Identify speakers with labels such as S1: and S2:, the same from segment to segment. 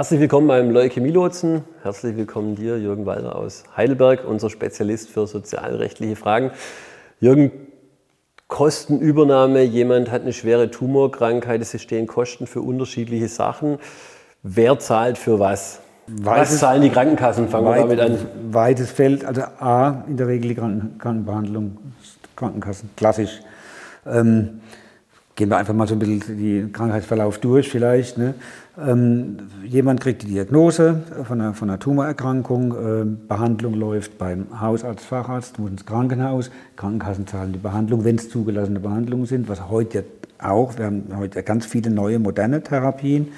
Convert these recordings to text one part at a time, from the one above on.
S1: Herzlich willkommen beim Leukämie-Lotsen. Herzlich willkommen dir, Jürgen Walter aus Heidelberg, unser Spezialist für sozialrechtliche Fragen. Jürgen, Kostenübernahme, jemand hat eine schwere Tumorkrankheit, es entstehen Kosten für unterschiedliche Sachen. Wer zahlt für was?
S2: Weites,
S1: was zahlen die Krankenkassen?
S2: Fangen weit, wir damit an. Weites Feld, also A, in der Regel die Kranken Krankenbehandlung, Krankenkassen, klassisch. Ähm, gehen wir einfach mal so ein bisschen den Krankheitsverlauf durch vielleicht. Ne? Ähm, jemand kriegt die Diagnose von einer, von einer Tumorerkrankung, ähm, Behandlung läuft beim Hausarzt, Facharzt, muss ins Krankenhaus, Krankenkassen zahlen die Behandlung, wenn es zugelassene Behandlungen sind, was heute auch, wir haben heute ganz viele neue moderne Therapien.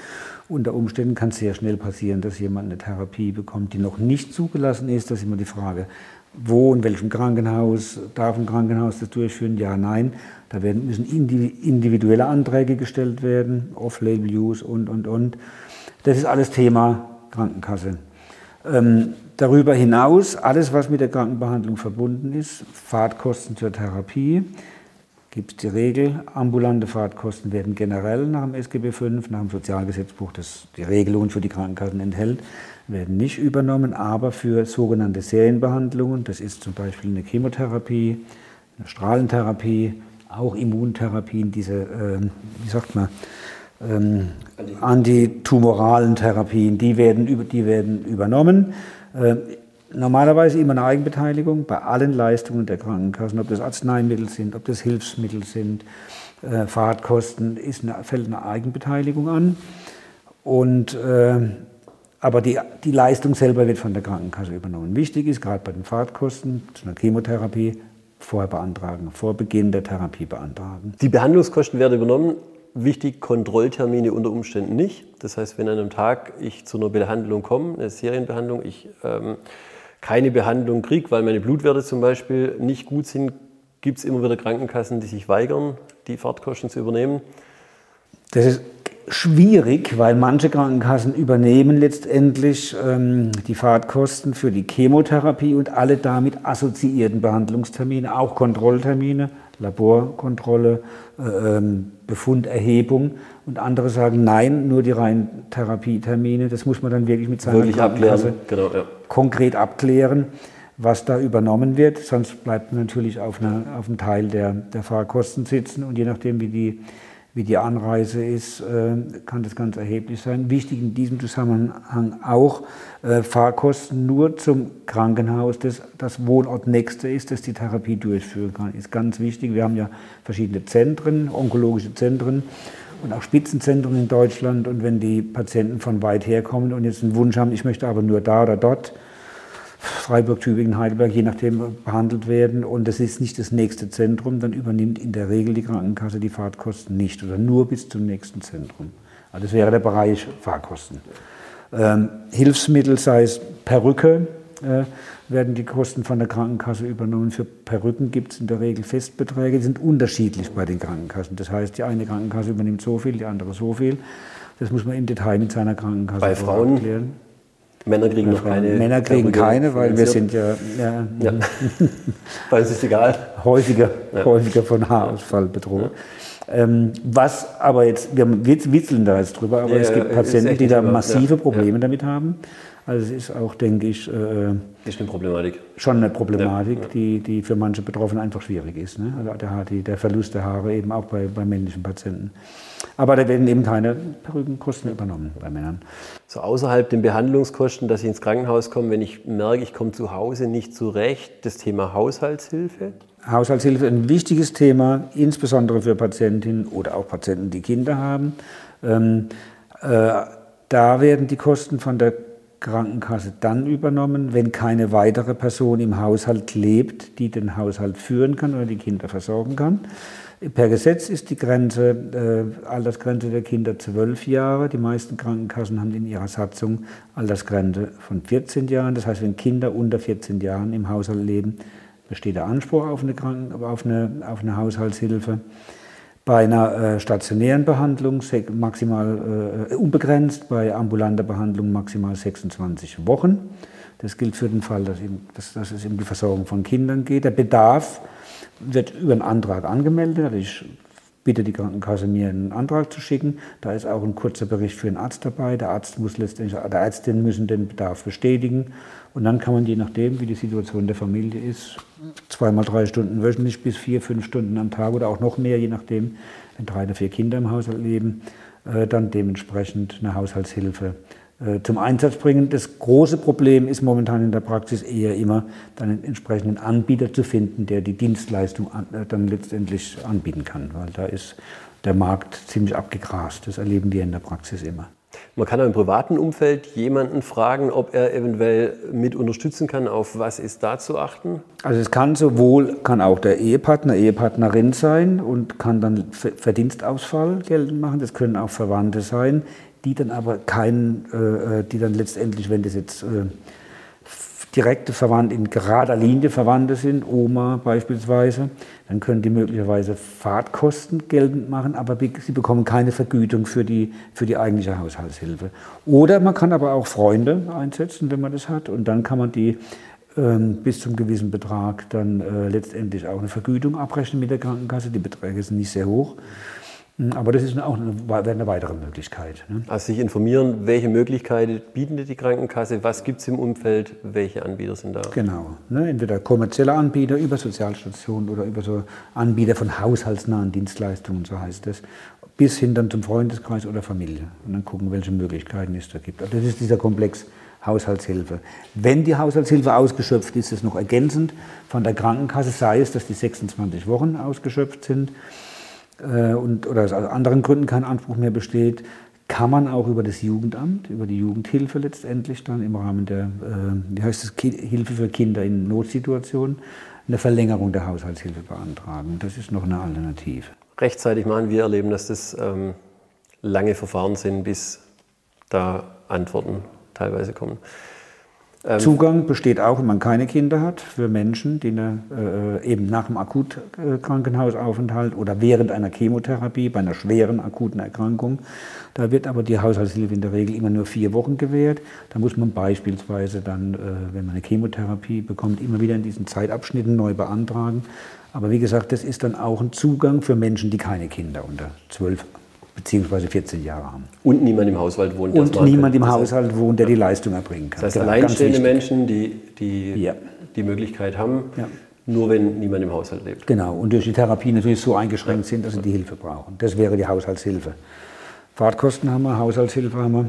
S2: Unter Umständen kann es sehr schnell passieren, dass jemand eine Therapie bekommt, die noch nicht zugelassen ist. Das ist immer die Frage, wo, in welchem Krankenhaus, darf ein Krankenhaus das durchführen? Ja, nein. Da werden, müssen individuelle Anträge gestellt werden, Off-Label-Use und, und, und. Das ist alles Thema Krankenkasse. Ähm, darüber hinaus, alles, was mit der Krankenbehandlung verbunden ist, Fahrtkosten zur Therapie, gibt es die Regel, ambulante Fahrtkosten werden generell nach dem SGB V, nach dem Sozialgesetzbuch, das die Regelungen für die Krankenkassen enthält, werden nicht übernommen, aber für sogenannte Serienbehandlungen, das ist zum Beispiel eine Chemotherapie, eine Strahlentherapie, auch Immuntherapien, diese, äh, wie sagt man, ähm, antitumoralen Therapien, die werden, die werden übernommen. Äh, normalerweise immer eine Eigenbeteiligung bei allen Leistungen der Krankenkassen, ob das Arzneimittel sind, ob das Hilfsmittel sind, äh, Fahrtkosten, ist eine, fällt eine Eigenbeteiligung an. Und äh, aber die, die Leistung selber wird von der Krankenkasse übernommen. Wichtig ist, gerade bei den Fahrtkosten zu einer Chemotherapie, vorher beantragen, vor Beginn der Therapie beantragen.
S1: Die Behandlungskosten werden übernommen. Wichtig, Kontrolltermine unter Umständen nicht. Das heißt, wenn an einem Tag ich zu einer Behandlung komme, eine Serienbehandlung, ich ähm, keine Behandlung kriege, weil meine Blutwerte zum Beispiel nicht gut sind, gibt es immer wieder Krankenkassen, die sich weigern, die Fahrtkosten zu übernehmen.
S2: Das ist schwierig, weil manche Krankenkassen übernehmen letztendlich ähm, die Fahrtkosten für die Chemotherapie und alle damit assoziierten Behandlungstermine, auch Kontrolltermine, Laborkontrolle, äh, ähm, Befunderhebung. Und andere sagen, nein, nur die reinen Therapietermine. Das muss man dann wirklich mit seiner wirklich Krankenkasse genau, ja. konkret abklären, was da übernommen wird. Sonst bleibt man natürlich auf, einer, auf einem Teil der, der Fahrkosten sitzen. Und je nachdem, wie die wie die Anreise ist, äh, kann das ganz erheblich sein. Wichtig in diesem Zusammenhang auch äh, Fahrkosten nur zum Krankenhaus, das das Wohnortnächste ist, das die Therapie durchführen kann, ist ganz wichtig. Wir haben ja verschiedene Zentren, onkologische Zentren und auch Spitzenzentren in Deutschland. Und wenn die Patienten von weit her kommen und jetzt einen Wunsch haben, ich möchte aber nur da oder dort, Freiburg, Tübingen, Heidelberg, je nachdem behandelt werden und das ist nicht das nächste Zentrum, dann übernimmt in der Regel die Krankenkasse die Fahrtkosten nicht oder nur bis zum nächsten Zentrum. Also das wäre der Bereich Fahrkosten. Ähm, Hilfsmittel, sei es Perücke, äh, werden die Kosten von der Krankenkasse übernommen. Für Perücken gibt es in der Regel Festbeträge, die sind unterschiedlich bei den Krankenkassen. Das heißt, die eine Krankenkasse übernimmt so viel, die andere so viel. Das muss man im Detail mit seiner Krankenkasse
S1: bei Frauen klären. Männer kriegen noch keine.
S2: Männer kriegen keine, weil wir sind ja, ja, ja.
S1: weil es ist egal.
S2: Häufiger, ja. häufiger von Haarausfall bedroht. Ähm, was aber jetzt, wir witzeln da jetzt drüber, aber es gibt Patienten, die da massive Probleme damit haben. Also es ist auch, denke ich, äh,
S1: ist eine Problematik.
S2: schon eine Problematik, ja, ja. Die, die für manche Betroffene einfach schwierig ist. Ne? Also der, der Verlust der Haare eben auch bei, bei männlichen Patienten. Aber da werden eben keine Perückenkosten übernommen bei Männern.
S1: So außerhalb den Behandlungskosten, dass ich ins Krankenhaus komme, wenn ich merke, ich komme zu Hause nicht zurecht, das Thema Haushaltshilfe?
S2: Haushaltshilfe ein wichtiges Thema, insbesondere für Patientinnen oder auch Patienten, die Kinder haben. Ähm, äh, da werden die Kosten von der Krankenkasse dann übernommen, wenn keine weitere Person im Haushalt lebt, die den Haushalt führen kann oder die Kinder versorgen kann. Per Gesetz ist die Grenze, äh, Altersgrenze der Kinder zwölf Jahre. Die meisten Krankenkassen haben in ihrer Satzung Altersgrenze von 14 Jahren. Das heißt, wenn Kinder unter 14 Jahren im Haushalt leben, besteht der Anspruch auf eine, Kranken auf eine, auf eine Haushaltshilfe. Bei einer äh, stationären Behandlung maximal äh, unbegrenzt, bei ambulanter Behandlung maximal 26 Wochen. Das gilt für den Fall, dass, eben, dass, dass es um die Versorgung von Kindern geht. Der Bedarf wird über einen Antrag angemeldet. Das bitte die Krankenkasse mir einen Antrag zu schicken. Da ist auch ein kurzer Bericht für den Arzt dabei. Der Arzt muss letztendlich, der Ärztin müssen den Bedarf bestätigen. Und dann kann man je nachdem, wie die Situation der Familie ist, zweimal drei Stunden wöchentlich bis vier, fünf Stunden am Tag oder auch noch mehr, je nachdem, wenn drei oder vier Kinder im Haushalt leben, äh, dann dementsprechend eine Haushaltshilfe zum Einsatz bringen. Das große Problem ist momentan in der Praxis eher immer, dann einen entsprechenden Anbieter zu finden, der die Dienstleistung äh, dann letztendlich anbieten kann, weil da ist der Markt ziemlich abgegrast. Das erleben wir in der Praxis immer.
S1: Man kann auch im privaten Umfeld jemanden fragen, ob er eventuell mit unterstützen kann. Auf was ist da zu achten?
S2: Also es kann sowohl, kann auch der Ehepartner, Ehepartnerin sein und kann dann Verdienstausfall geltend machen. Das können auch Verwandte sein, die dann aber keinen, äh, äh, die dann letztendlich, wenn das jetzt äh, direkte Verwandte in gerader Linie Verwandte sind, Oma beispielsweise, dann können die möglicherweise Fahrtkosten geltend machen, aber sie bekommen keine Vergütung für die, für die eigentliche Haushaltshilfe. Oder man kann aber auch Freunde einsetzen, wenn man das hat, und dann kann man die ähm, bis zum gewissen Betrag dann äh, letztendlich auch eine Vergütung abrechnen mit der Krankenkasse. Die Beträge sind nicht sehr hoch. Hm, aber das ist auch eine, eine weitere Möglichkeit.
S1: Ne? Also sich informieren, welche Möglichkeiten bietet die Krankenkasse, was gibt es im Umfeld, welche Anbieter sind da?
S2: Genau, ne? entweder kommerzielle Anbieter über Sozialstationen oder über so Anbieter von haushaltsnahen Dienstleistungen, so heißt es, bis hin dann zum Freundeskreis oder Familie. Und dann gucken, welche Möglichkeiten es da gibt. Also das ist dieser Komplex Haushaltshilfe. Wenn die Haushaltshilfe ausgeschöpft ist, ist es noch ergänzend von der Krankenkasse, sei es, dass die 26 Wochen ausgeschöpft sind äh, und, oder aus anderen Gründen kein Anspruch mehr besteht, kann man auch über das Jugendamt, über die Jugendhilfe letztendlich dann im Rahmen der, äh, wie heißt es, Hilfe für Kinder in Notsituationen, eine Verlängerung der Haushaltshilfe beantragen. Das ist noch eine Alternative.
S1: Rechtzeitig machen wir erleben, dass das ähm, lange Verfahren sind, bis da Antworten teilweise kommen.
S2: Ähm Zugang besteht auch, wenn man keine Kinder hat, für Menschen, die eine, äh, eben nach einem Akutkrankenhausaufenthalt oder während einer Chemotherapie bei einer schweren akuten Erkrankung, da wird aber die Haushaltshilfe in der Regel immer nur vier Wochen gewährt. Da muss man beispielsweise dann, äh, wenn man eine Chemotherapie bekommt, immer wieder in diesen Zeitabschnitten neu beantragen. Aber wie gesagt, das ist dann auch ein Zugang für Menschen, die keine Kinder unter zwölf beziehungsweise 14 Jahre haben.
S1: Und niemand im Haushalt wohnt.
S2: Und niemand im Haushalt wohnt, der die Leistung erbringen kann.
S1: Das heißt, genau, alleinstehende Menschen, die die, ja. die Möglichkeit haben, ja. nur wenn niemand im Haushalt lebt.
S2: Genau, und durch die Therapie natürlich so eingeschränkt sind, dass sie die Hilfe brauchen. Das wäre die Haushaltshilfe. Fahrtkosten haben wir, Haushaltshilfe haben wir.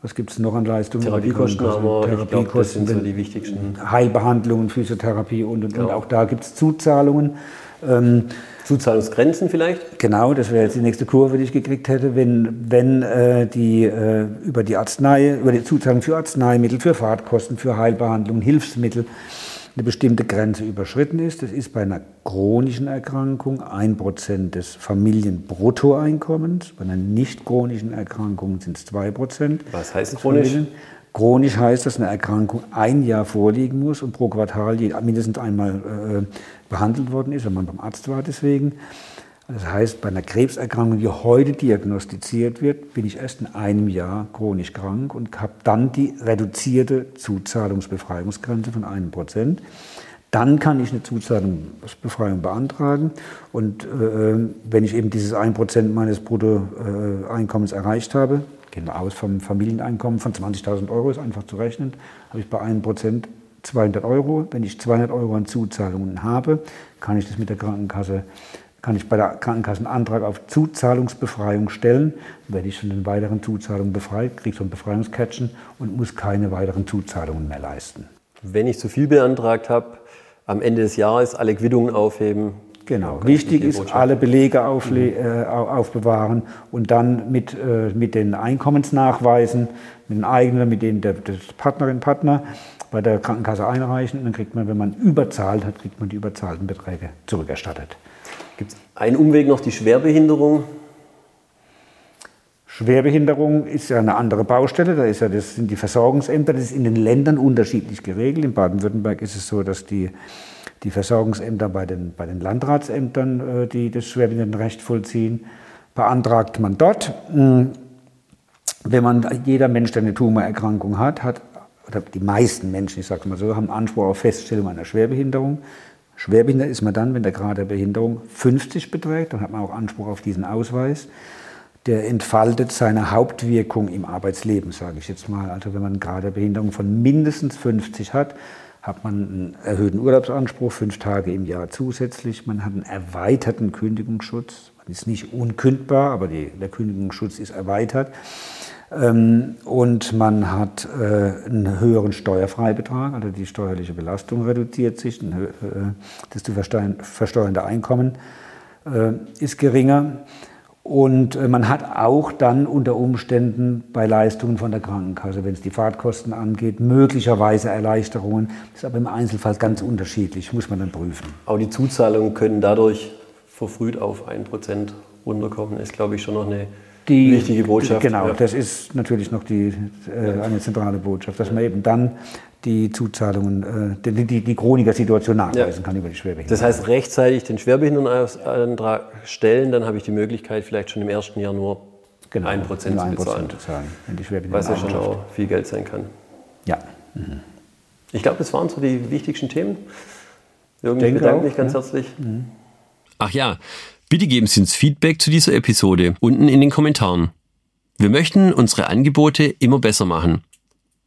S2: Was gibt es noch an Leistungen?
S1: Therapiekosten haben wir,
S2: Therapiekosten, glaub, das sind so die wichtigsten. Heilbehandlungen, Physiotherapie und, und, genau. und auch da gibt es Zuzahlungen.
S1: Ähm, Zuzahlungsgrenzen vielleicht?
S2: Genau, das wäre jetzt die nächste Kurve, die ich gekriegt hätte, wenn, wenn äh, die äh, über die Arznei, über die Zuzahlung für Arzneimittel, für Fahrtkosten, für Heilbehandlung, Hilfsmittel eine bestimmte Grenze überschritten ist. Das ist bei einer chronischen Erkrankung ein Prozent des Familienbruttoeinkommens. Bei einer nicht chronischen Erkrankung sind es zwei Prozent.
S1: Was heißt chronisch?
S2: Chronisch heißt, dass eine Erkrankung ein Jahr vorliegen muss und pro Quartal mindestens einmal äh, behandelt worden ist, wenn man beim Arzt war deswegen. Das heißt, bei einer Krebserkrankung, die heute diagnostiziert wird, bin ich erst in einem Jahr chronisch krank und habe dann die reduzierte Zuzahlungsbefreiungsgrenze von einem Prozent. Dann kann ich eine Zuzahlungsbefreiung beantragen und äh, wenn ich eben dieses 1% meines Bruttoeinkommens erreicht habe, gehen wir aus vom Familieneinkommen von 20.000 Euro, ist einfach zu rechnen, habe ich bei 1% 200 Euro. Wenn ich 200 Euro an Zuzahlungen habe, kann ich das mit der Krankenkasse kann ich bei der Krankenkasse einen Antrag auf Zuzahlungsbefreiung stellen. Werde ich von den weiteren Zuzahlungen befreit, kriege so ein Befreiungscatchen und muss keine weiteren Zuzahlungen mehr leisten.
S1: Wenn ich zu viel beantragt habe, am Ende des Jahres alle Quittungen aufheben.
S2: Genau. Wichtig ist, alle Belege mhm. äh, aufbewahren und dann mit, äh, mit den Einkommensnachweisen, mit den eigenen, mit denen der, des Partnerin, Partner bei der Krankenkasse einreichen und dann kriegt man, wenn man überzahlt hat, kriegt man die überzahlten Beträge zurückerstattet.
S1: Gibt es einen Umweg noch, die Schwerbehinderung?
S2: Schwerbehinderung ist ja eine andere Baustelle, da ist ja, das sind die Versorgungsämter, das ist in den Ländern unterschiedlich geregelt. In Baden-Württemberg ist es so, dass die, die Versorgungsämter bei den, bei den Landratsämtern, äh, die das Schwerbehindertenrecht vollziehen, beantragt man dort. Hm, wenn man, jeder Mensch, der eine Tumorerkrankung hat, hat oder die meisten Menschen, ich sage mal so, haben Anspruch auf Feststellung einer Schwerbehinderung. Schwerbehindert ist man dann, wenn der Grad der Behinderung 50 beträgt, dann hat man auch Anspruch auf diesen Ausweis. Der entfaltet seine Hauptwirkung im Arbeitsleben, sage ich jetzt mal. Also wenn man einen Grad der Behinderung von mindestens 50 hat, hat man einen erhöhten Urlaubsanspruch, fünf Tage im Jahr zusätzlich. Man hat einen erweiterten Kündigungsschutz. Man ist nicht unkündbar, aber die, der Kündigungsschutz ist erweitert. Ähm, und man hat äh, einen höheren Steuerfreibetrag, also die steuerliche Belastung reduziert sich, ein, äh, das zu versteuernde Einkommen äh, ist geringer. Und äh, man hat auch dann unter Umständen bei Leistungen von der Krankenkasse, wenn es die Fahrtkosten angeht, möglicherweise Erleichterungen. Das ist aber im Einzelfall ganz unterschiedlich, muss man dann prüfen.
S1: Auch die Zuzahlungen können dadurch verfrüht auf 1% runterkommen, ist, glaube ich, schon noch eine die, wichtige Botschaft.
S2: Genau, ja. das ist natürlich noch die, äh, eine zentrale Botschaft, dass man eben dann die Zuzahlungen, äh, die, die, die Chroniker-Situation nachweisen ja. kann über die Schwerbehinderung.
S1: Das heißt, rechtzeitig den Schwerbehindertenantrag stellen, dann habe ich die Möglichkeit, vielleicht schon im ersten Jahr nur genau, 1%, zu bezahlen. Zu zahlen, wenn die Was ja schon auch viel Geld sein kann.
S2: Ja. Mhm.
S1: Ich glaube, das waren so die wichtigsten Themen. Irgendwie bedanke mich ganz ja. herzlich. Mhm. Ach ja, bitte geben Sie uns Feedback zu dieser Episode unten in den Kommentaren. Wir möchten unsere Angebote immer besser machen.